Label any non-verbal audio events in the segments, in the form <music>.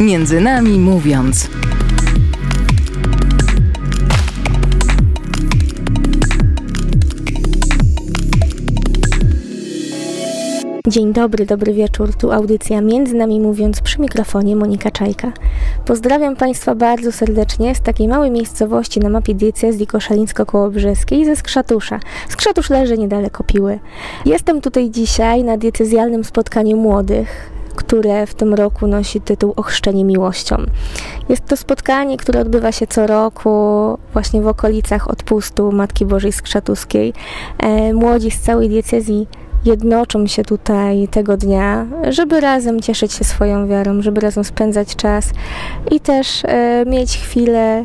Między nami mówiąc. Dzień dobry, dobry wieczór. Tu audycja Między nami mówiąc przy mikrofonie Monika Czajka. Pozdrawiam Państwa bardzo serdecznie z takiej małej miejscowości na mapie diecezji koszalińsko-kołobrzeskiej ze Skrzatusza. Skrzatusz leży niedaleko Piły. Jestem tutaj dzisiaj na diecezjalnym spotkaniu młodych, które w tym roku nosi tytuł Ochrzczenie Miłością. Jest to spotkanie, które odbywa się co roku właśnie w okolicach odpustu Matki Bożej Skrzatuskiej. E, młodzi z całej diecezji jednoczą się tutaj tego dnia, żeby razem cieszyć się swoją wiarą, żeby razem spędzać czas i też e, mieć chwilę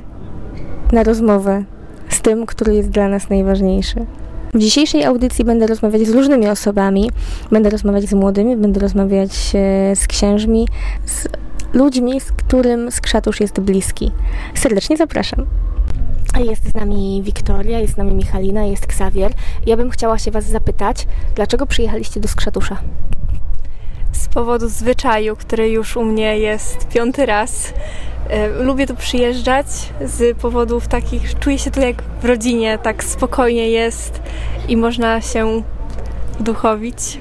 na rozmowę z tym, który jest dla nas najważniejszy. W dzisiejszej audycji będę rozmawiać z różnymi osobami. Będę rozmawiać z młodymi, będę rozmawiać e, z księżmi, z ludźmi, z którym skrzatusz jest bliski. Serdecznie zapraszam. Jest z nami Wiktoria, jest z nami Michalina, jest Ksawier. Ja bym chciała się Was zapytać, dlaczego przyjechaliście do Skrzatusza? z powodu zwyczaju, który już u mnie jest piąty raz. E, Lubię tu przyjeżdżać z powodów takich, czuję się tu jak w rodzinie, tak spokojnie jest i można się duchowić.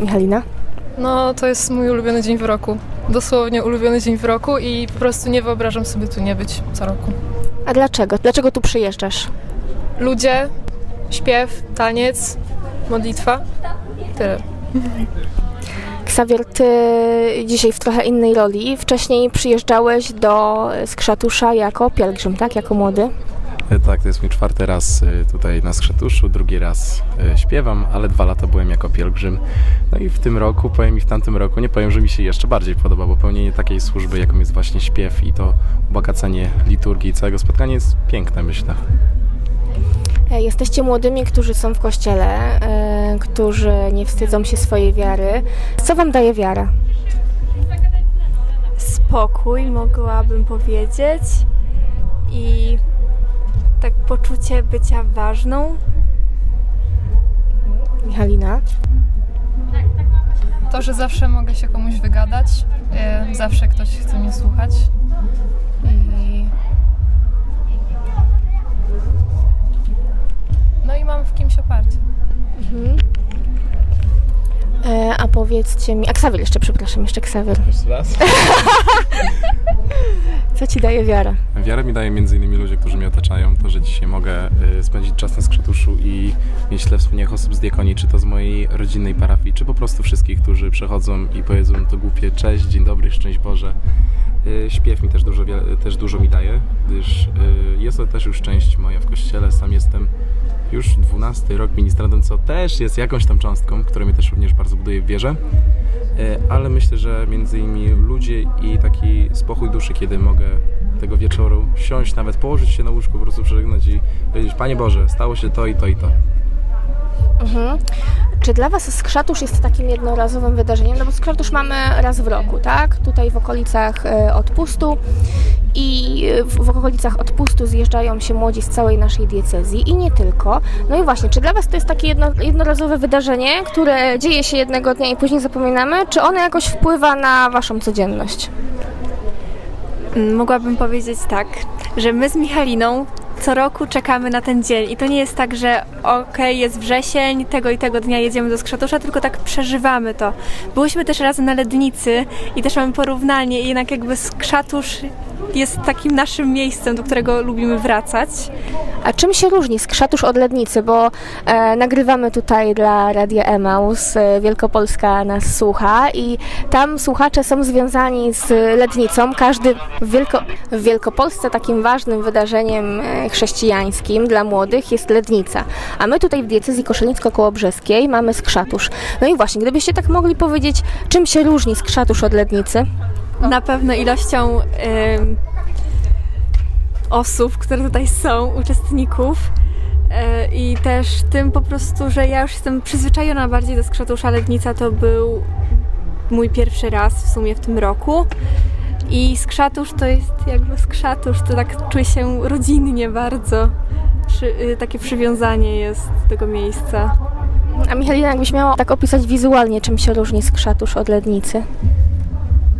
Michalina? No, to jest mój ulubiony dzień w roku. Dosłownie ulubiony dzień w roku i po prostu nie wyobrażam sobie tu nie być co roku. A dlaczego? Dlaczego tu przyjeżdżasz? Ludzie, śpiew, taniec, modlitwa. Tyle. Ksawier, Ty dzisiaj w trochę innej roli. Wcześniej przyjeżdżałeś do Skrzatusza jako pielgrzym, tak? Jako młody. E, Tak, to jest mój czwarty raz e, tutaj na Skrzetuszu, drugi raz e, śpiewam, ale dwa lata byłem jako pielgrzym. No i w tym roku, powiem i w tamtym roku, nie powiem, że mi się jeszcze bardziej podoba, bo pełnienie takiej służby, jaką jest właśnie śpiew i to ubogacenie liturgii całego spotkania jest piękne, myślę. E, Jesteście młodymi, którzy są w kościele, e, którzy nie wstydzą się swojej wiary. Co Wam daje wiara? Spokój, mogłabym powiedzieć, i tak poczucie bycia ważną. Michalina? To, że zawsze mogę się komuś wygadać, e, zawsze ktoś chce mnie słuchać. W kimś oparcie. E, A powiedzcie mi... A Ksawier jeszcze, przepraszam, jeszcze Ksawier. Jeszcze raz? <laughs> Co Ci daje wiara? Wiarę mi daje między innymi ludzie, którzy mnie otaczają, to, że dzisiaj mogę y, spędzić czas na Skrzetuszu i mieć tyle wspaniałych osób z diakonii, czy to z mojej rodzinnej parafii, czy po prostu wszystkich, którzy przechodzą i powiedzą to głupie cześć, dzień dobry, szczęść Boże. Y, Śpiew mi też dużo, wie- też dużo mi daje, gdyż y, jest to też już część moja w kościele. Sam jestem już 12 rok ministrantem, co też jest jakąś tam cząstką, która mnie też również bardzo buduje w wierze. Ale myślę, że między innymi ludzie i taki spokój duszy, kiedy mogę tego wieczoru siąść, nawet położyć się na łóżku, po prostu przeżegnać i powiedzieć, Panie Boże, stało się to i to i to. Mhm. Czy dla Was Skrzatusz jest takim jednorazowym wydarzeniem? No bo Skrzatusz mamy raz w roku, tak? Tutaj w okolicach e, odpustu i e, w, okolicach odpustu zjeżdżają się młodzi z całej naszej diecezji i nie tylko. No i właśnie, czy dla Was to jest takie jedno, jednorazowe wydarzenie, które dzieje się jednego dnia i później zapominamy, czy ono jakoś wpływa na Waszą codzienność? Mm, Mogłabym powiedzieć tak, że my z Michaliną co roku czekamy na ten dzień i to nie jest tak, że okej, jest wrzesień, tego i tego dnia jedziemy do Skrzatusza, tylko tak przeżywamy to. Byłyśmy też razem na Lednicy i też mamy porównanie i jednak jakby Skrzatusz jest takim naszym miejscem, do którego lubimy wracać. A czym się różni Skrzatusz od Lednicy? Bo e, nagrywamy tutaj dla Radia Emaus, e, Wielkopolska nas słucha i tam słuchacze są związani z Lednicą. Każdy w, Wielko, w Wielkopolsce takim ważnym wydarzeniem e, chrześcijańskim dla młodych jest Lednica. A my tutaj w diecezji koszelicko-kołobrzeskiej mamy Skrzatusz. No i właśnie, gdybyście tak mogli powiedzieć, czym się różni Skrzatusz od Lednicy? Na pewno ilością ym, osób, które tutaj są, uczestników. E, I też tym po prostu, że ja już jestem przyzwyczajona bardziej do Skrzatusza Lednica, to był mój pierwszy raz w sumie w tym roku. I Skrzatusz to jest jakby Skrzatusz, to tak czuję się rodzinnie bardzo. Przy, y, takie przywiązanie jest do tego miejsca. A Michalina, jakbyś miała tak opisać wizualnie, czym się różni Skrzatusz od Lednicy?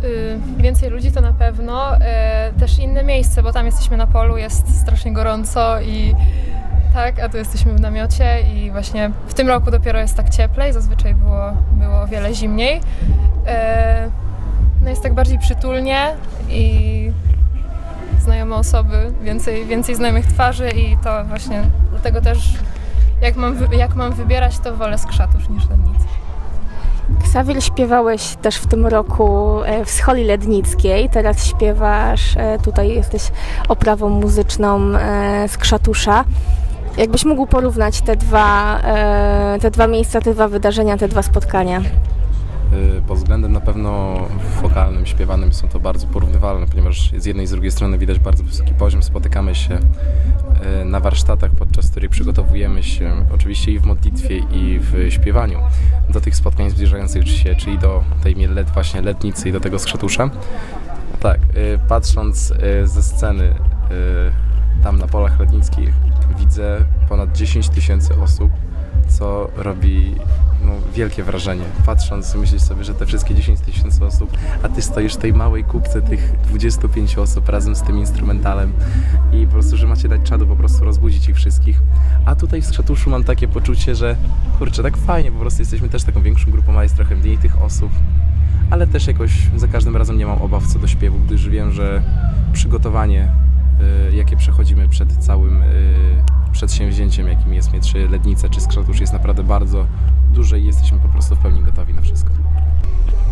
y, więcej ludzi to na pewno. E, też inne miejsce, bo tam jesteśmy na polu, jest strasznie gorąco i tak, a tu jesteśmy w namiocie i właśnie w tym roku dopiero jest tak cieplej, zazwyczaj było, było o wiele zimniej. E, no jest tak bardziej przytulnie i znajome osoby, więcej, więcej znajomych twarzy i to właśnie dlatego też jak mam, jak mam wybierać, to wolę skrzatusz niż Lednicę. Ksawil śpiewałeś też w tym roku e, w Scholi Lednickiej, teraz śpiewasz, e, tutaj jesteś oprawą muzyczną e, z Krzatusza. Jakbyś mógł porównać te dwa, te dwa miejsca, te dwa wydarzenia, te dwa spotkania? Y, Pod względem na pewno wokalnym, śpiewanym są to bardzo porównywalne, ponieważ z jednej i z drugiej strony widać bardzo wysoki poziom. Spotykamy się y, na warsztatach, podczas których przygotowujemy się oczywiście i w modlitwie, i w śpiewaniu do tych spotkań zbliżających się, czyli do tej led, właśnie letnicy i do tego skrzatusza. Tak, y, patrząc ze sceny tam na polach lednickich widzę ponad 10 tysięcy osób, co robi no, wielkie wrażenie. Patrząc, myślisz sobie, że te wszystkie 10 tysięcy osób, a ty stoisz w tej małej kupce tych 25 osób razem z tym instrumentalem i po prostu, że macie dać czadu po prostu rozbudzić ich wszystkich. A tutaj w Skrzatuszu mam takie poczucie, że kurczę, tak fajnie, po prostu jesteśmy też taką większą grupą, a jest trochę mniej tych osób. Ale też jakoś za każdym razem nie mam obaw co do śpiewu, gdyż wiem, że przygotowanie, y, jakie przechodzimy przed całym y, przedsięwzięciem, jakim jest mieć czy Lednica, czy Skrzatusz, jest naprawdę bardzo duże i jesteśmy po prostu w pełni gotowi na wszystko.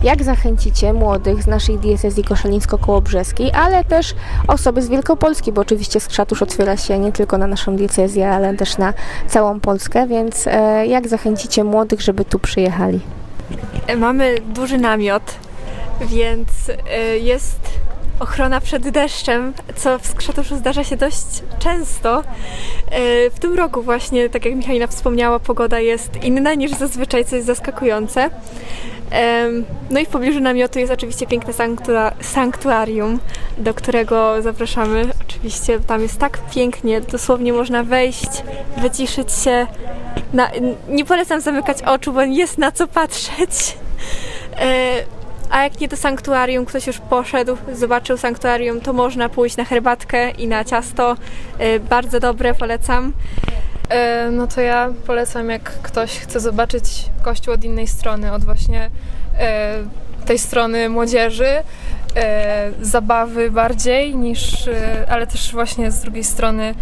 Jak zachęcicie młodych z naszej diecezji koszalińsko-kołobrzeskiej, ale też osoby z Wielkopolski, bo oczywiście Skrzatusz otwiera się nie tylko na naszą diecezję, ale też na całą Polskę, więc e, jak zachęcicie młodych, żeby tu przyjechali? Mamy duży namiot, więc y, jest ochrona przed deszczem, co w Skrzatuszu zdarza się dość często. Y, W tym roku właśnie, tak jak Michalina wspomniała, pogoda jest inna niż zazwyczaj, co jest zaskakujące. Em, No i w pobliżu namiotu jest oczywiście piękne sanktua- sanktuarium, do którego zapraszamy. Oczywiście tam jest tak pięknie, dosłownie można wejść, wyciszyć się. Na, nie polecam zamykać oczu, bo jest na co patrzeć. A jak nie do sanktuarium, ktoś już poszedł, zobaczył sanktuarium, to można pójść na herbatkę i na ciasto. E, Bardzo dobre, polecam. E, No to ja polecam, jak ktoś chce zobaczyć kościół od innej strony, od właśnie e, tej strony młodzieży, e, zabawy bardziej niż, ale też właśnie z drugiej strony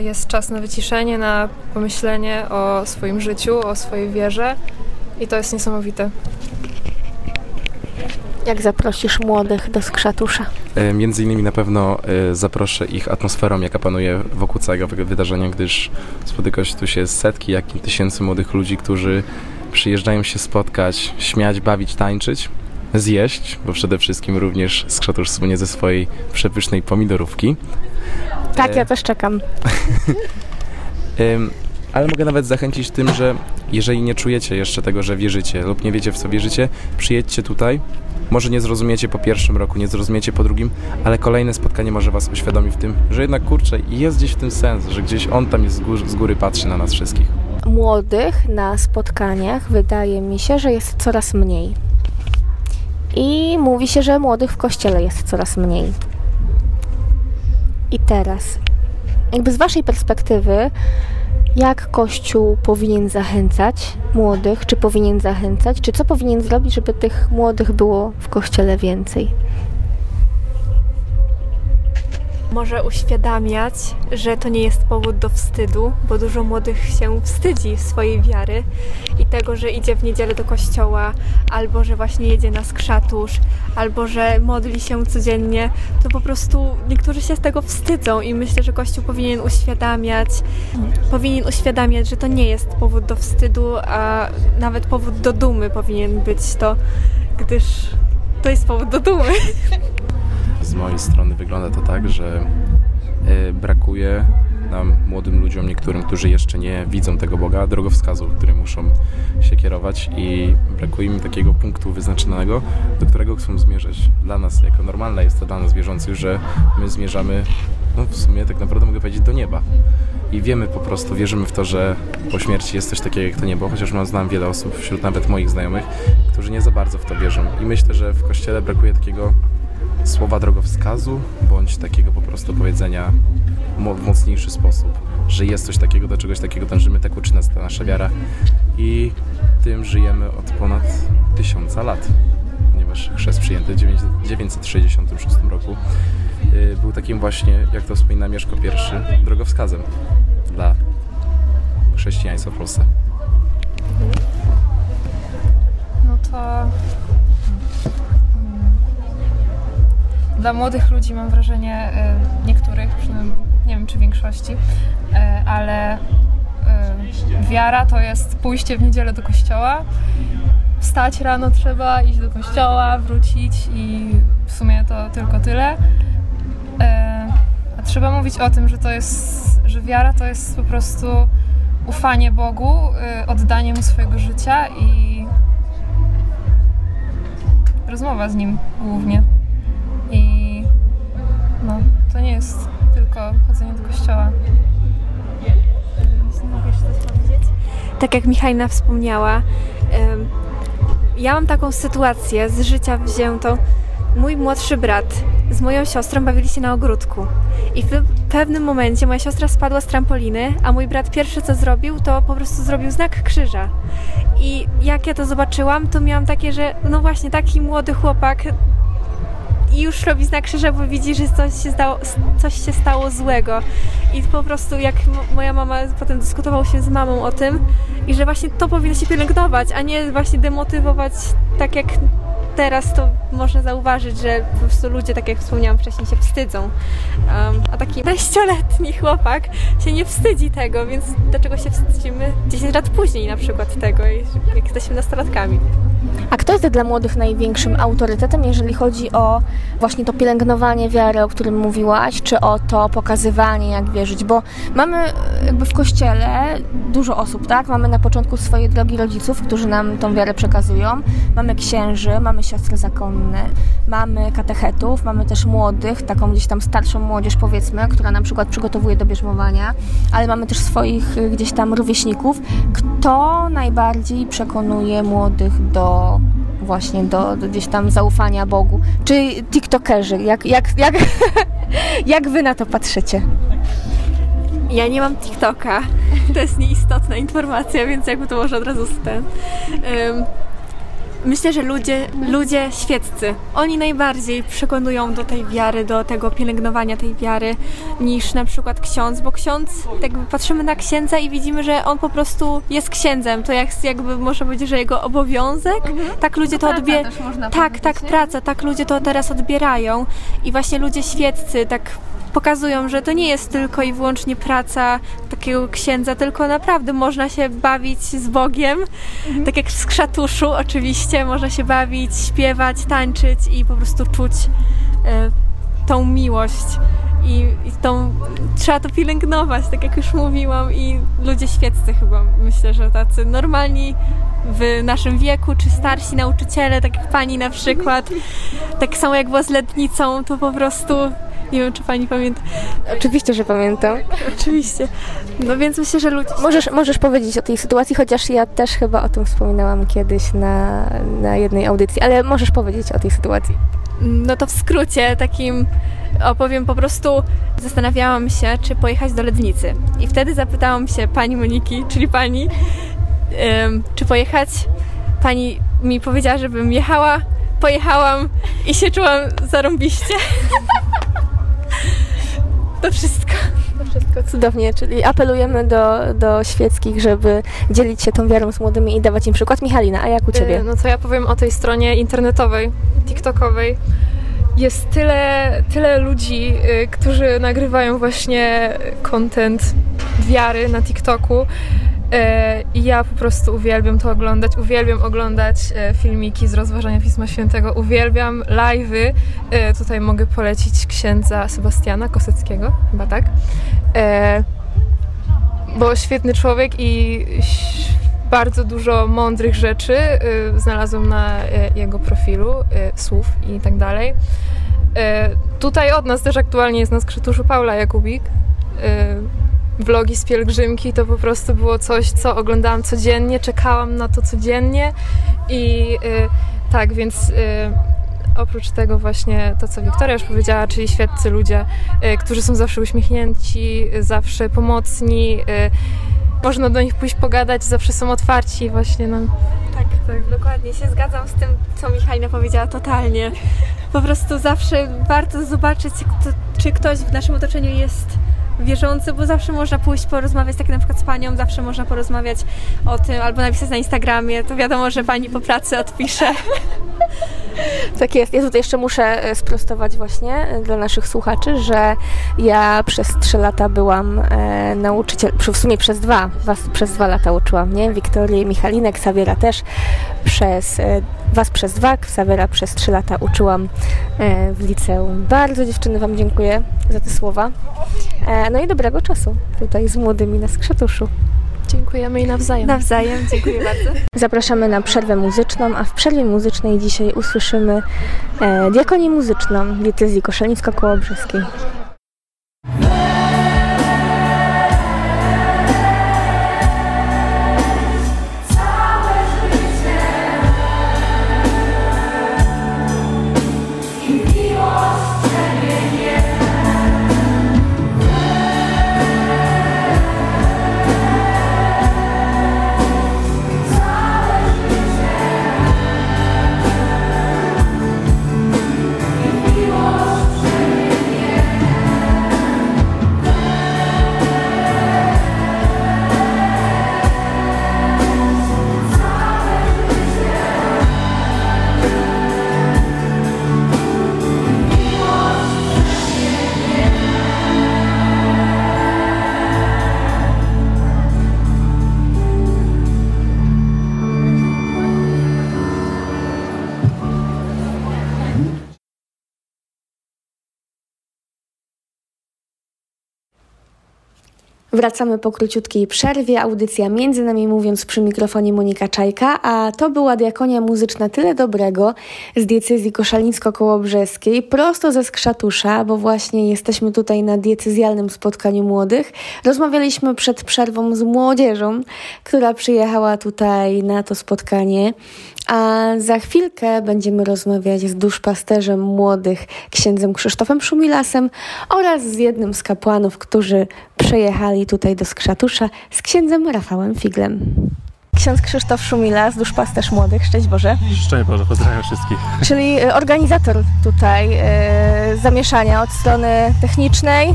jest czas na wyciszenie, na pomyślenie o swoim życiu, o swojej wierze i to jest niesamowite. Jak zaprosisz młodych do Skrzatusza? E, Między innymi na pewno e, zaproszę ich atmosferą, jaka panuje wokół całego wydarzenia, gdyż spotykać tu się setki, jak i tysięcy młodych ludzi, którzy przyjeżdżają się spotkać, śmiać, bawić, tańczyć, zjeść, bo przede wszystkim również Skrzatusz słynie ze swojej przepysznej pomidorówki. Tak, E, ja też czekam. <laughs> Ale mogę nawet zachęcić tym, że jeżeli nie czujecie jeszcze tego, że wierzycie lub nie wiecie w co wierzycie, przyjedźcie tutaj. Może nie zrozumiecie po pierwszym roku, nie zrozumiecie po drugim, ale kolejne spotkanie może was uświadomi w tym, że jednak kurczę, jest gdzieś w tym sens, że gdzieś on tam jest z z góry patrzy na nas wszystkich. Młodych na spotkaniach wydaje mi się, że jest coraz mniej. I mówi się, że młodych w kościele jest coraz mniej. I teraz, jakby z Waszej perspektywy, jak Kościół powinien zachęcać młodych? Czy powinien zachęcać? Czy co powinien zrobić, żeby tych młodych było w kościele więcej? Może uświadamiać, że to nie jest powód do wstydu, bo dużo młodych się wstydzi swojej wiary i tego, że idzie w niedzielę do kościoła, albo że właśnie jedzie na skrzatusz, albo że modli się codziennie, to po prostu niektórzy się z tego wstydzą i myślę, że Kościół powinien uświadamiać, powinien uświadamiać, że to nie jest powód do wstydu, a nawet powód do dumy powinien być to, gdyż to jest powód do dumy. <laughs> Strony wygląda to tak, że e, brakuje nam, młodym ludziom, niektórym, którzy jeszcze nie widzą tego Boga, drogowskazu, który muszą się kierować i brakuje im takiego punktu wyznaczonego, do którego chcą zmierzać. Dla nas, jako normalne jest to dla nas wierzących, że my zmierzamy, no w sumie tak naprawdę mogę powiedzieć, do nieba. I wiemy po prostu, wierzymy w to, że po śmierci jest coś takiego jak to niebo, chociaż no, znam wiele osób, wśród nawet moich znajomych, którzy nie za bardzo w to wierzą. I myślę, że w kościele brakuje takiego słowa drogowskazu, bądź takiego po prostu powiedzenia w mocniejszy sposób, że jest coś takiego, do czegoś takiego dążymy, tak uczy nas ta nasza wiara i tym żyjemy od ponad tysiąca lat, ponieważ chrzest przyjęty w 966 roku y, był takim właśnie, jak to wspomina Mieszko I, drogowskazem dla chrześcijaństwa w Polsce. No to. Dla młodych ludzi mam wrażenie, y, niektórych, nie wiem czy większości, y, ale y, wiara to jest pójście w niedzielę do kościoła, wstać rano trzeba, iść do kościoła, wrócić i w sumie to tylko tyle. A trzeba mówić o tym, że to jest, że wiara to jest po prostu ufanie Bogu, oddanie Mu swojego życia i rozmowa z Nim głównie. Nie jest tylko chodzenie do kościoła. tak jak Michałina wspomniała, ja mam taką sytuację z życia wziętą. Mój młodszy brat z moją siostrą bawili się na ogródku i w pewnym momencie moja siostra spadła z trampoliny, a mój brat pierwsze co zrobił, to po prostu zrobił znak krzyża. I jak ja to zobaczyłam, to miałam takie, że no właśnie taki młody chłopak i już robi znak krzyża, bo widzi, że coś się, stało, coś się stało złego. I po prostu jak moja mama potem dyskutował się z mamą o tym i że właśnie to powinno się pielęgnować, a nie właśnie demotywować tak jak teraz to można zauważyć, że po prostu ludzie, tak jak wspomniałam wcześniej, się wstydzą. Um, a taki 10-letni chłopak się nie wstydzi tego, więc dlaczego się wstydzimy 10 lat później na przykład tego, jak jesteśmy nastolatkami. A kto jest dla młodych największym autorytetem, jeżeli chodzi o właśnie to pielęgnowanie wiary, o którym mówiłaś, czy o to pokazywanie, jak wierzyć? Bo mamy e, jakby w kościele dużo osób, tak? Mamy na początku swojej drogi rodziców, którzy nam tą wiarę przekazują. Mamy księży, mamy siostry zakonne, mamy katechetów, mamy też młodych, taką gdzieś tam starszą młodzież powiedzmy, która na przykład przygotowuje do bierzmowania, ale mamy też swoich y, gdzieś tam rówieśników. Kto najbardziej przekonuje młodych do właśnie do, do gdzieś tam zaufania Bogu? Czy tiktokerzy? Jak, jak, jak, <laughs> jak wy na to patrzycie? Ja nie mam TikToka. To jest nieistotna informacja, więc jakby to może od razu ten. Ym, myślę, że ludzie, ludzie świeccy, oni najbardziej przekonują do tej wiary, do tego pielęgnowania tej wiary, niż na przykład ksiądz, bo ksiądz, jakby patrzymy na księdza i widzimy, że on po prostu jest księdzem. To jak, jakby można powiedzieć, że jego obowiązek, tak ludzie to odbierają. Tak, tak, praca, tak ludzie to teraz odbierają. I właśnie ludzie świeccy tak pokazują, że to nie jest tylko i wyłącznie praca takiego księdza, tylko naprawdę można się bawić z Bogiem, tak jak w skrzatuszu oczywiście, można się bawić, śpiewać, tańczyć i po prostu czuć e, tą miłość. I, I tą trzeba to pielęgnować, tak jak już mówiłam, i ludzie świeccy chyba myślę, że tacy normalni w naszym wieku, czy starsi nauczyciele, tak jak pani na przykład, <laughs> tak samo jak była z letnicą, to po prostu nie wiem, czy pani pamięta. Oczywiście, że pamiętam. Oczywiście. No więc myślę, że ludzie. Możesz, możesz powiedzieć o tej sytuacji, chociaż ja też chyba o tym wspominałam kiedyś na, na jednej audycji, ale możesz powiedzieć o tej sytuacji. No to w skrócie takim opowiem po prostu zastanawiałam się, czy pojechać do Lednicy. I wtedy zapytałam się pani Moniki, czyli pani, em, czy pojechać. Pani mi powiedziała, żebym jechała. Pojechałam i się czułam zarąbiście. <laughs> to wszystko. To wszystko cudownie, czyli apelujemy do, do świeckich, żeby dzielić się tą wiarą z młodymi i dawać im przykład. Michalina, a jak u Ciebie? Y, No to ja powiem o tej stronie internetowej, TikTokowej. Jest tyle, tyle ludzi, y, którzy nagrywają właśnie content wiary na TikToku. I ja po prostu uwielbiam to oglądać. Uwielbiam oglądać y, filmiki z rozważania Pisma Świętego. Uwielbiam live'y. Y, Tutaj mogę polecić księdza Sebastiana Koseckiego, chyba tak. Bo świetny człowiek i bardzo dużo mądrych rzeczy znalazłam na jego profilu, słów i tak dalej. Tutaj od nas też aktualnie jest na skrzytuszu Paula Jakubik. Vlogi z pielgrzymki to po prostu było coś, co oglądałam codziennie, czekałam na to codziennie i y, tak, więc y, oprócz tego właśnie to, co Wiktoria już powiedziała, czyli świeccy ludzie, y, którzy są zawsze uśmiechnięci, zawsze pomocni, można do nich pójść pogadać, zawsze są otwarci właśnie nam. Tak, tak, dokładnie się zgadzam z tym, co Michalina powiedziała totalnie. Po prostu zawsze warto zobaczyć, czy ktoś w naszym otoczeniu jest wierzący, bo zawsze można pójść porozmawiać, tak na przykład z panią, zawsze można porozmawiać o tym, albo napisać na Instagramie, to wiadomo, że pani po pracy odpisze. <laughs> Tak jest. Ja tutaj jeszcze muszę e, sprostować właśnie e, dla naszych słuchaczy, że ja przez trzy lata byłam e, nauczyciel, w sumie przez dwa, was przez dwa lata uczyłam, nie? Wiktorię Michalinek, Sawiera też przez, e, was przez dwa, Sawiera przez trzy lata uczyłam e, w liceum. Bardzo dziewczyny wam dziękuję za te słowa. E, no i dobrego czasu tutaj z młodymi na Skrzatuszu. Dziękujemy i nawzajem. Nawzajem, dziękuję bardzo. Zapraszamy na przerwę muzyczną, a w przerwie muzycznej dzisiaj usłyszymy e, diakonię muzyczną diecezji koszalińsko-kołobrzeskiej. Wracamy po króciutkiej przerwie. Audycja między nami mówiąc przy mikrofonie Monika Czajka, a to była diakonia muzyczna Tyle Dobrego z diecezji koszalińsko-kołobrzeskiej, prosto ze Skrzatusza, bo właśnie jesteśmy tutaj na diecezjalnym spotkaniu młodych. Rozmawialiśmy przed przerwą z młodzieżą, która przyjechała tutaj na to spotkanie. A za chwilkę będziemy rozmawiać z duszpasterzem młodych, księdzem Krzysztofem Szumilasem oraz z jednym z kapłanów, którzy przyjechali tutaj do Skrzatusza, z księdzem Rafałem Figlem. Ksiądz Krzysztof Szumilas, duszpasterz młodych, szczęść Boże, Szczęść Boże, pozdrawiam wszystkich. czyli e, organizator tutaj e, zamieszania od strony technicznej,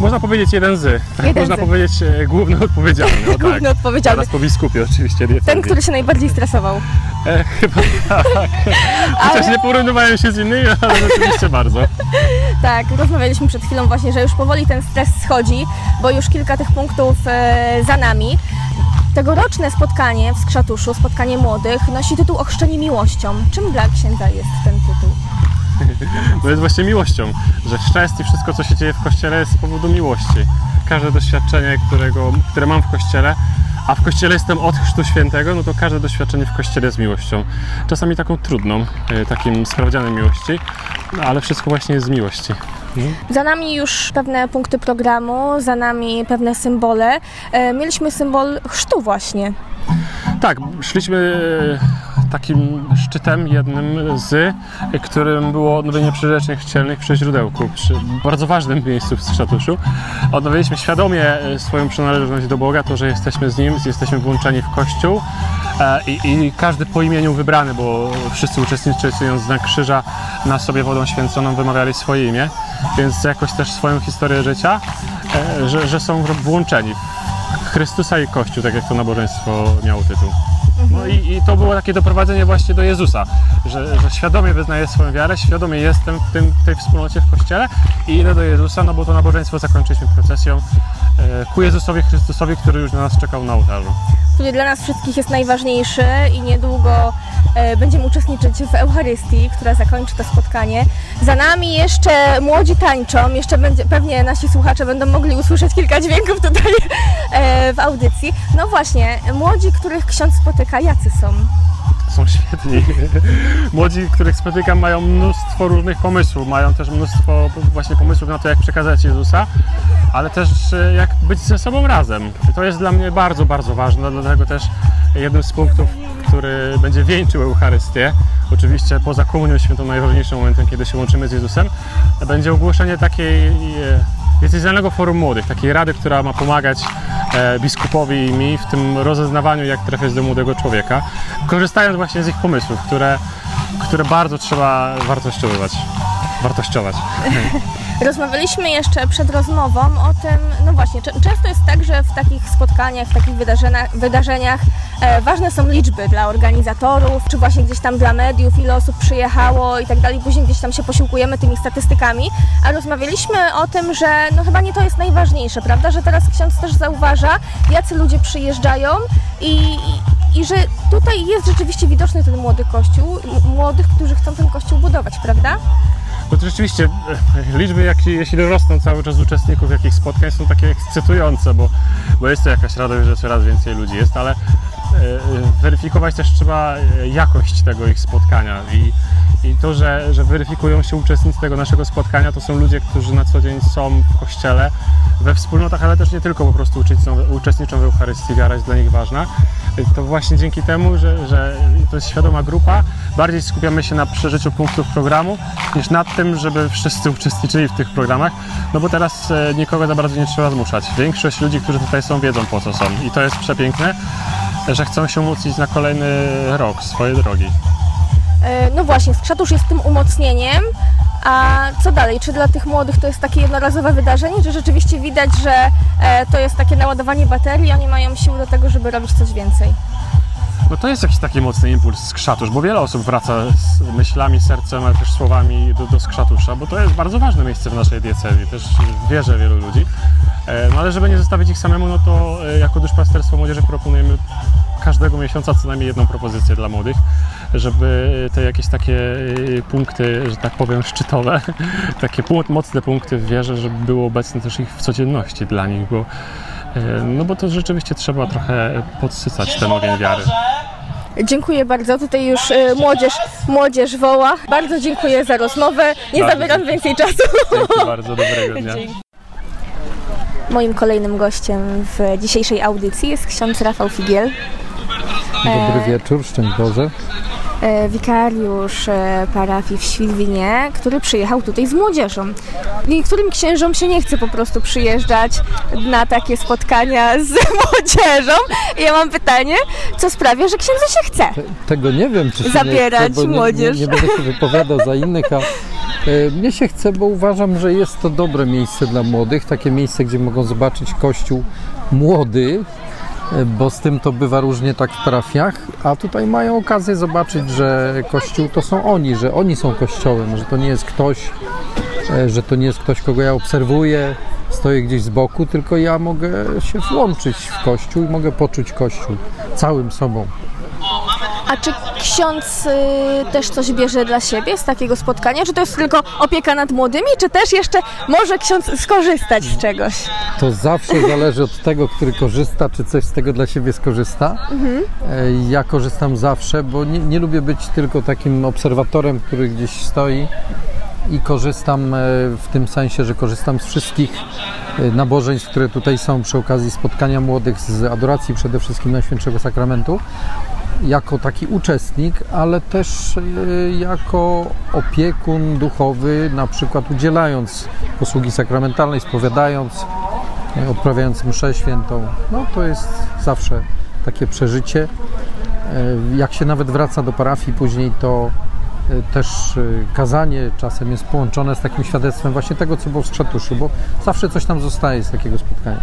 Można powiedzieć jeden z. Tak, Jeden można z. powiedzieć e, główny odpowiedzialny. O, <laughs> tak. główny odpowiedzialny, Zaraz po biskupie oczywiście. diecezji. ten, który się najbardziej stresował. E, chyba tak. <laughs> Chociaż nie porównywałem się z innymi, ale rzeczywiście bardzo. <laughs> Tak, rozmawialiśmy przed chwilą właśnie, że już powoli ten stres schodzi, bo już kilka tych punktów e, za nami. Tegoroczne spotkanie w Skrzatuszu, spotkanie młodych, nosi tytuł Ochrzczeni miłością. Czym dla księdza jest ten tytuł? To <laughs> jest właśnie miłością, że chrzest i wszystko, co się dzieje w Kościele jest z powodu miłości. Każde doświadczenie, którego, które mam w Kościele, a w Kościele jestem od Chrztu Świętego, no to każde doświadczenie w Kościele jest miłością. Czasami taką trudną, e, takim sprawdzianem miłości, no, ale wszystko właśnie jest z miłości. Za nami już pewne punkty programu, za nami pewne symbole. E, mieliśmy symbol chrztu właśnie. Tak, szliśmy takim szczytem jednym z, którym było odnowienie przyrzeczeń chrzcielnych przy źródełku, przy bardzo ważnym miejscu w Skrzatuszu. Odnowiliśmy świadomie e, swoją przynależność do Boga, to, że jesteśmy z Nim, jesteśmy włączeni w Kościół e, i, i każdy po imieniu wybrany, bo wszyscy uczestnicząc znak krzyża na sobie wodą święconą wymawiali swoje imię, więc jakoś też swoją historię życia, e, że, że są włączeni w Chrystusa i Kościół, tak jak to nabożeństwo miało tytuł. No i, i to było takie doprowadzenie właśnie do Jezusa, że, że świadomie wyznaję swoją wiarę, świadomie jestem w, tym, tej wspólnocie w Kościele i idę do Jezusa, no bo to nabożeństwo zakończyliśmy procesją e, ku Jezusowi Chrystusowi, który już na nas czekał na ołtarzu. który dla nas wszystkich jest najważniejszy i niedługo e, będziemy uczestniczyć w Eucharystii, która zakończy to spotkanie. Za nami jeszcze młodzi tańczą, jeszcze będzie, pewnie nasi słuchacze będą mogli usłyszeć kilka dźwięków tutaj <laughs> e, w audycji. No właśnie, młodzi, których ksiądz spotyka, jacy są? Są świetni. <laughs> Młodzi, których spotykam, mają mnóstwo różnych pomysłów, mają też mnóstwo właśnie pomysłów na to, jak przekazać Jezusa, ale też e, jak być ze sobą razem. To jest dla mnie bardzo, bardzo ważne, dlatego też jednym z punktów, który będzie wieńczył Eucharystię, oczywiście poza komunią świętą najważniejszym momentem, kiedy się łączymy z Jezusem, będzie ogłoszenie takiej e, diecezjalnego forum młodych, takiej rady, która ma pomagać biskupowi i mi w tym rozeznawaniu, jak trafiać do młodego człowieka, korzystając właśnie z ich pomysłów, które, które bardzo trzeba wartościowywać. Wartościować. <laughs> Rozmawialiśmy jeszcze przed rozmową o tym, no właśnie, często jest tak, że w takich spotkaniach, w takich wydarzeniach, e, ważne są liczby dla organizatorów, czy właśnie gdzieś tam dla mediów, ile osób przyjechało i tak dalej. Później gdzieś tam się posiłkujemy tymi statystykami, a rozmawialiśmy o tym, że no chyba nie to jest najważniejsze, prawda? Że teraz ksiądz też zauważa, jacy ludzie przyjeżdżają i, i, że tutaj jest rzeczywiście widoczny ten młody kościół, młodych, którzy chcą ten kościół budować, prawda? Bo to rzeczywiście e, liczby, jak, jeśli rosną cały czas uczestników jakichś spotkań, są takie ekscytujące, bo, bo jest to jakaś radość, że coraz więcej ludzi jest, ale e, e, weryfikować też trzeba jakość tego ich spotkania i, i to, że, że weryfikują się uczestnicy tego naszego spotkania, to są ludzie, którzy na co dzień są w kościele, we wspólnotach, ale też nie tylko po prostu uczestniczą, uczestniczą w Eucharystii, wiara jest dla nich ważna. To właśnie dzięki temu, że, że to jest świadoma grupa, bardziej skupiamy się na przeżyciu punktów programu niż nad tym, żeby wszyscy uczestniczyli w tych programach, no bo teraz e, nikogo za bardzo nie trzeba zmuszać. Większość ludzi, którzy tutaj są, wiedzą po co są i to jest przepiękne, że chcą się umocnić na kolejny rok swojej drogi. E, No właśnie, skrzatusz jest tym umocnieniem, a co dalej? Czy dla tych młodych to jest takie jednorazowe wydarzenie, czy rzeczywiście widać, że e, to jest takie naładowanie baterii, oni mają siły do tego, żeby robić coś więcej? No to jest jakiś taki mocny impuls skrzatusz, bo wiele osób wraca z myślami, sercem, ale też słowami do, do skrzatusza, bo to jest bardzo ważne miejsce w naszej diecezji, też wierzę wielu ludzi. E, No ale żeby nie zostawić ich samemu, no to e, jako duszpasterstwo młodzieży proponujemy każdego miesiąca co najmniej jedną propozycję dla młodych, żeby te jakieś takie e, punkty, że tak powiem, szczytowe, <laughs> takie mocne punkty w wierze, żeby było obecne też ich w codzienności dla nich, bo no bo to rzeczywiście trzeba trochę podsycać ten ogień wiary. Dziękuję bardzo. Tutaj już e, młodzież, młodzież woła. Bardzo dziękuję za rozmowę. Nie Bardzo zabieram więcej czasu. Dzięki bardzo, dobrego dnia. <laughs> Moim kolejnym gościem w dzisiejszej audycji jest ksiądz Rafał Figiel, Dobry wieczór, szczęść Boże. E, wikariusz e, parafii w Świdwinie, który przyjechał tutaj z młodzieżą. Niektórym księżom się nie chce po prostu przyjeżdżać na takie spotkania <laughs> z młodzieżą. I ja mam pytanie, co sprawia, że księdzu się chce? Te- Tego nie wiem, czy się Zabierać nie chce, bo nie, młodzież. Nie, nie będę się wypowiadał za innych, a e, mnie się chce, bo uważam, że jest to dobre miejsce dla młodych, takie miejsce, gdzie mogą zobaczyć kościół młody, bo z tym to bywa różnie tak w parafiach, a tutaj mają okazję zobaczyć, że kościół to są oni, że oni są kościołem, że to nie jest ktoś, e, że to nie jest ktoś, kogo ja obserwuję, stoję gdzieś z boku, tylko ja mogę się włączyć w kościół i mogę poczuć kościół całym sobą. A czy ksiądz y, też coś bierze dla siebie z takiego spotkania? Czy to jest tylko opieka nad młodymi, czy też jeszcze może ksiądz skorzystać z czegoś? To zawsze zależy od tego, który korzysta, czy coś z tego dla siebie skorzysta. E, Ja korzystam zawsze, bo nie, nie lubię być tylko takim obserwatorem, który gdzieś stoi i korzystam e, w tym sensie, że korzystam z wszystkich e, nabożeństw, które tutaj są przy okazji spotkania młodych, z adoracji przede wszystkim Najświętszego Sakramentu jako taki uczestnik, ale też e, jako opiekun duchowy, na przykład udzielając posługi sakramentalnej, spowiadając, e, odprawiając mszę świętą. No to jest zawsze takie przeżycie. E, Jak się nawet wraca do parafii później, to też kazanie czasem jest połączone z takim świadectwem właśnie tego, co było w Skrzatuszu, bo zawsze coś tam zostaje z takiego spotkania.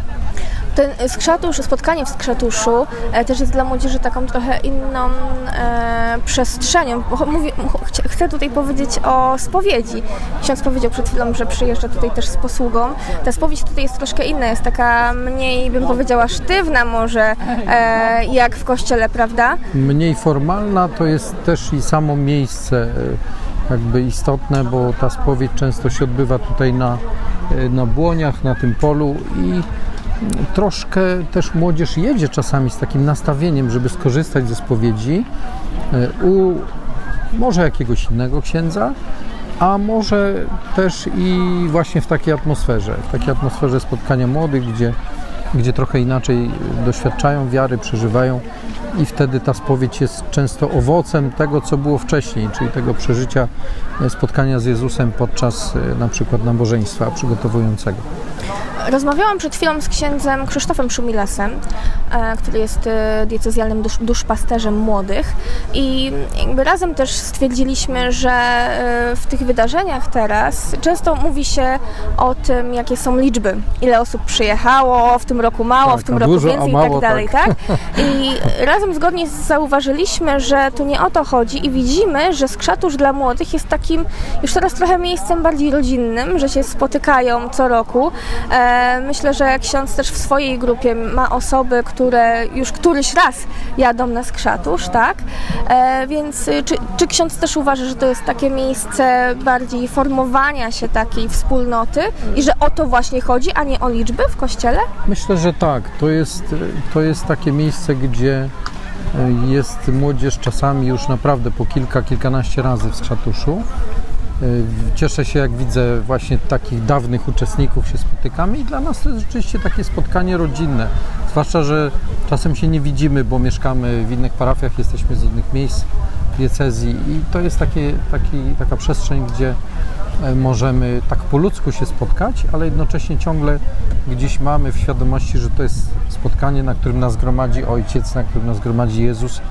Ten skrzatusz, spotkanie w Skrzatuszu e, też jest dla młodzieży taką trochę inną e, przestrzenią. Ch- chcę tutaj powiedzieć o spowiedzi. Ksiądz powiedział przed chwilą, że przyjeżdża tutaj też z posługą. Ta spowiedź tutaj jest troszkę inna, jest taka mniej, bym powiedziała, sztywna może, e, jak w kościele, prawda? mniej formalna to jest też i samo miejsce e, jakby istotne, bo ta spowiedź często się odbywa tutaj na, e, na błoniach, na tym polu i troszkę też młodzież jedzie czasami z takim nastawieniem, żeby skorzystać ze spowiedzi e, u może jakiegoś innego księdza, a może też i właśnie w takiej atmosferze, w takiej atmosferze spotkania młodych, gdzie, gdzie trochę inaczej doświadczają wiary, przeżywają i wtedy ta spowiedź jest często owocem tego, co było wcześniej, czyli tego przeżycia e, spotkania z Jezusem podczas e, na przykład nabożeństwa przygotowującego. Rozmawiałam przed chwilą z księdzem Krzysztofem Szumilasem, e, który jest e, diecezjalnym dusz, duszpasterzem młodych i jakby razem też stwierdziliśmy, że e, w tych wydarzeniach teraz często mówi się o tym, jakie są liczby, ile osób przyjechało, w tym roku mało, Tak, w tym roku dużo, więcej i tak dalej, tak. tak? I razem zgodnie zauważyliśmy, że tu nie o to chodzi i widzimy, że Skrzatusz dla młodych jest takim już teraz trochę miejscem bardziej rodzinnym, że się spotykają co roku. E, Myślę, że ksiądz też w swojej grupie ma osoby, które już któryś raz jadą na Skrzatusz, tak? E, Więc y, czy, czy ksiądz też uważa, że to jest takie miejsce bardziej formowania się takiej wspólnoty i że o to właśnie chodzi, a nie o liczby w kościele? Myślę, że tak. To jest, to jest takie miejsce, gdzie e, jest młodzież czasami już naprawdę po kilka, kilkanaście razy w Skrzatuszu. E, Cieszę się, jak widzę właśnie takich dawnych uczestników się spotykamy i dla nas to jest rzeczywiście takie spotkanie rodzinne. Zwłaszcza, że czasem się nie widzimy, bo mieszkamy w innych parafiach, jesteśmy z innych miejsc diecezji i to jest takie, taki, taka przestrzeń, gdzie e, możemy tak po ludzku się spotkać, ale jednocześnie ciągle gdzieś mamy w świadomości, że to jest spotkanie, na którym nas gromadzi Ojciec, na którym nas gromadzi Jezus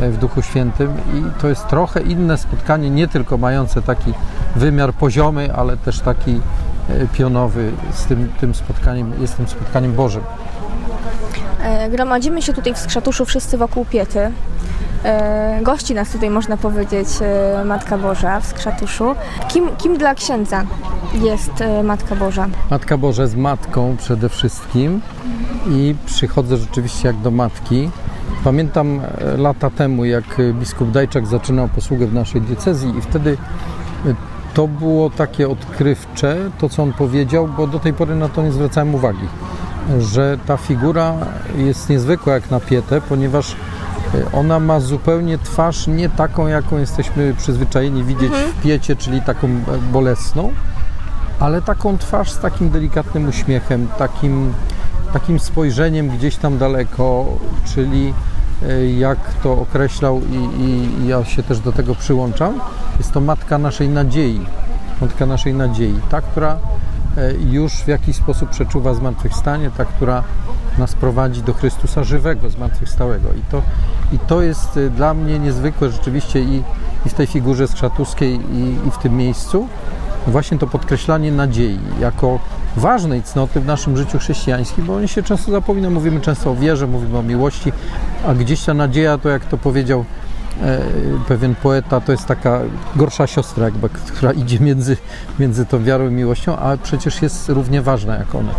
w Duchu Świętym i to jest trochę inne spotkanie, nie tylko mające taki wymiar poziomy, ale też taki e, pionowy z tym, tym spotkaniem, jest tym spotkaniem Bożym. E, Gromadzimy się tutaj w Skrzatuszu wszyscy wokół Piety. E, Gości nas tutaj, można powiedzieć, Matka Boża w Skrzatuszu. Kim, kim dla księdza jest Matka Boża? Matka Boża jest matką przede wszystkim i przychodzę rzeczywiście jak do matki. Pamiętam e, lata temu, jak e, biskup Dajczak zaczynał posługę w naszej diecezji i wtedy e, to było takie odkrywcze, to co on powiedział, bo do tej pory na to nie zwracałem uwagi, że ta figura jest niezwykła jak na pietę, ponieważ ona ma zupełnie twarz nie taką, jaką jesteśmy przyzwyczajeni widzieć w piecie, czyli taką bolesną, ale taką twarz z takim delikatnym uśmiechem, takim, takim spojrzeniem gdzieś tam daleko, czyli jak to określał i, i ja się też do tego przyłączam, jest to matka naszej nadziei, matka naszej nadziei, ta, która e, już w jakiś sposób przeczuwa zmartwychwstanie, ta, która nas prowadzi do Chrystusa żywego, zmartwychwstałego. I to, i to jest e, dla mnie niezwykłe rzeczywiście i, i w tej figurze skrzatuskiej i, i w tym miejscu, właśnie to podkreślanie nadziei jako ważnej cnoty w naszym życiu chrześcijańskim, bo oni się często zapomina, mówimy często o wierze, mówimy o miłości, a gdzieś ta nadzieja, to jak to powiedział e, pewien poeta, to jest taka gorsza siostra, jakby, która idzie między, między tą wiarą i miłością, a przecież jest równie ważna jak one.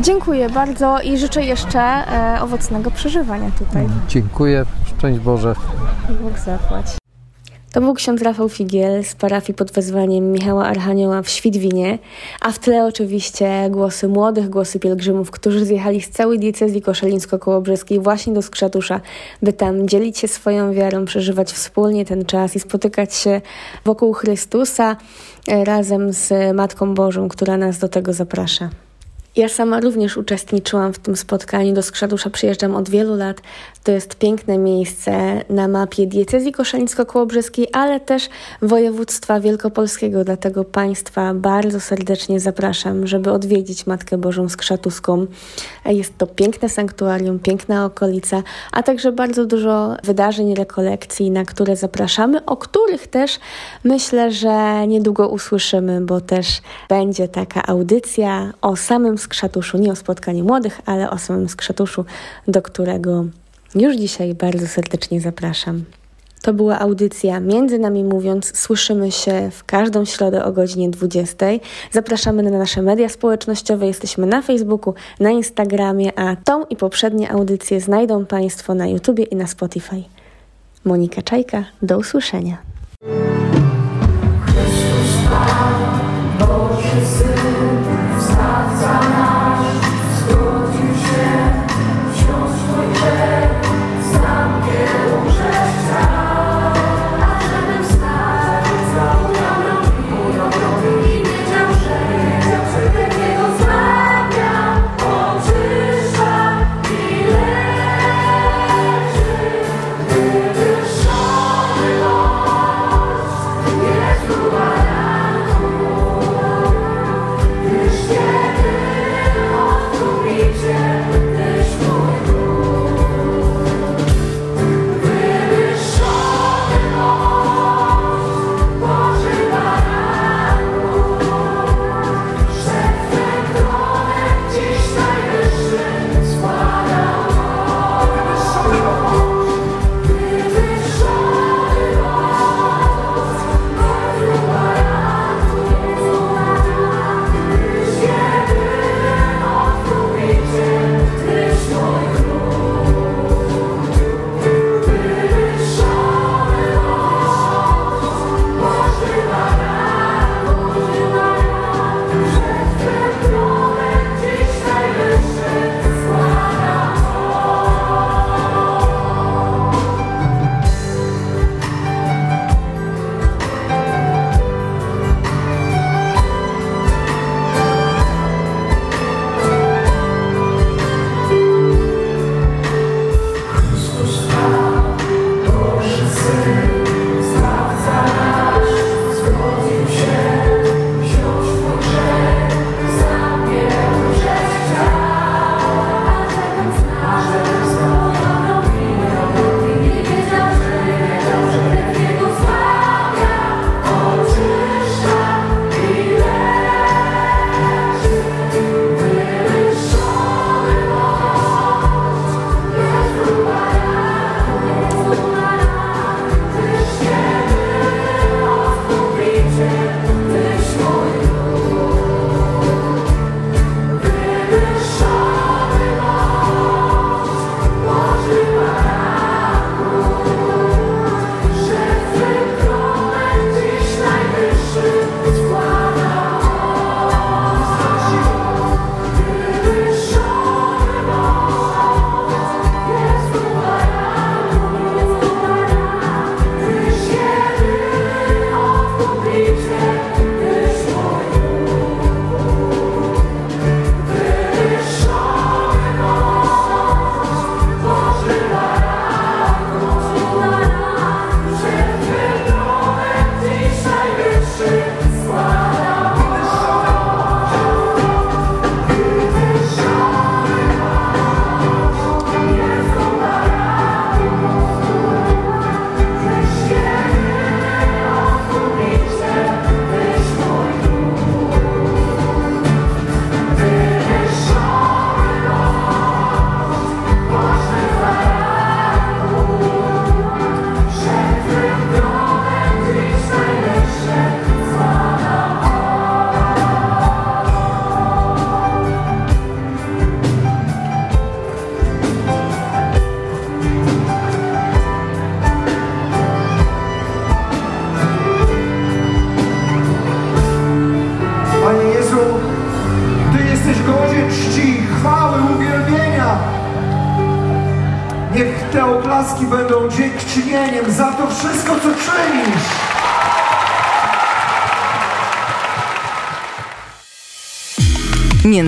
Dziękuję bardzo i życzę jeszcze e, owocnego przeżywania tutaj. Dziękuję, szczęść Boże. Bóg zapłać. To był ksiądz Rafał Figiel z parafii pod wezwaniem Michała Archanioła w Świdwinie, a w tle oczywiście głosy młodych, głosy pielgrzymów, którzy zjechali z całej diecezji koszalińsko-kołobrzeskiej właśnie do Skrzatusza, by tam dzielić się swoją wiarą, przeżywać wspólnie ten czas i spotykać się wokół Chrystusa e, razem z Matką Bożą, która nas do tego zaprasza. Ja sama również uczestniczyłam w tym spotkaniu. Do Skrzatusza przyjeżdżam od wielu lat. To jest piękne miejsce na mapie diecezji koszalińsko-kołobrzeskiej, ale też województwa wielkopolskiego. Dlatego Państwa bardzo serdecznie zapraszam, żeby odwiedzić Matkę Bożą Skrzatuską. Jest to piękne sanktuarium, piękna okolica, a także bardzo dużo wydarzeń, rekolekcji, na które zapraszamy, o których też myślę, że niedługo usłyszymy, bo też będzie taka audycja o samym Skrzatuszu, nie o spotkaniu młodych, ale o samym Skrzatuszu, do którego już dzisiaj bardzo serdecznie zapraszam. To była audycja Między Nami Mówiąc. Słyszymy się w każdą środę o godzinie 20. Zapraszamy na nasze media społecznościowe. Jesteśmy na Facebooku, na Instagramie, a tą i poprzednie audycje znajdą Państwo na YouTubie i na Spotify. Monika Czajka, do usłyszenia. Ażebym stał,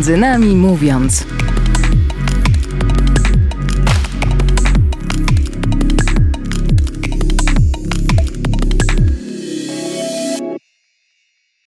Między nami mówiąc.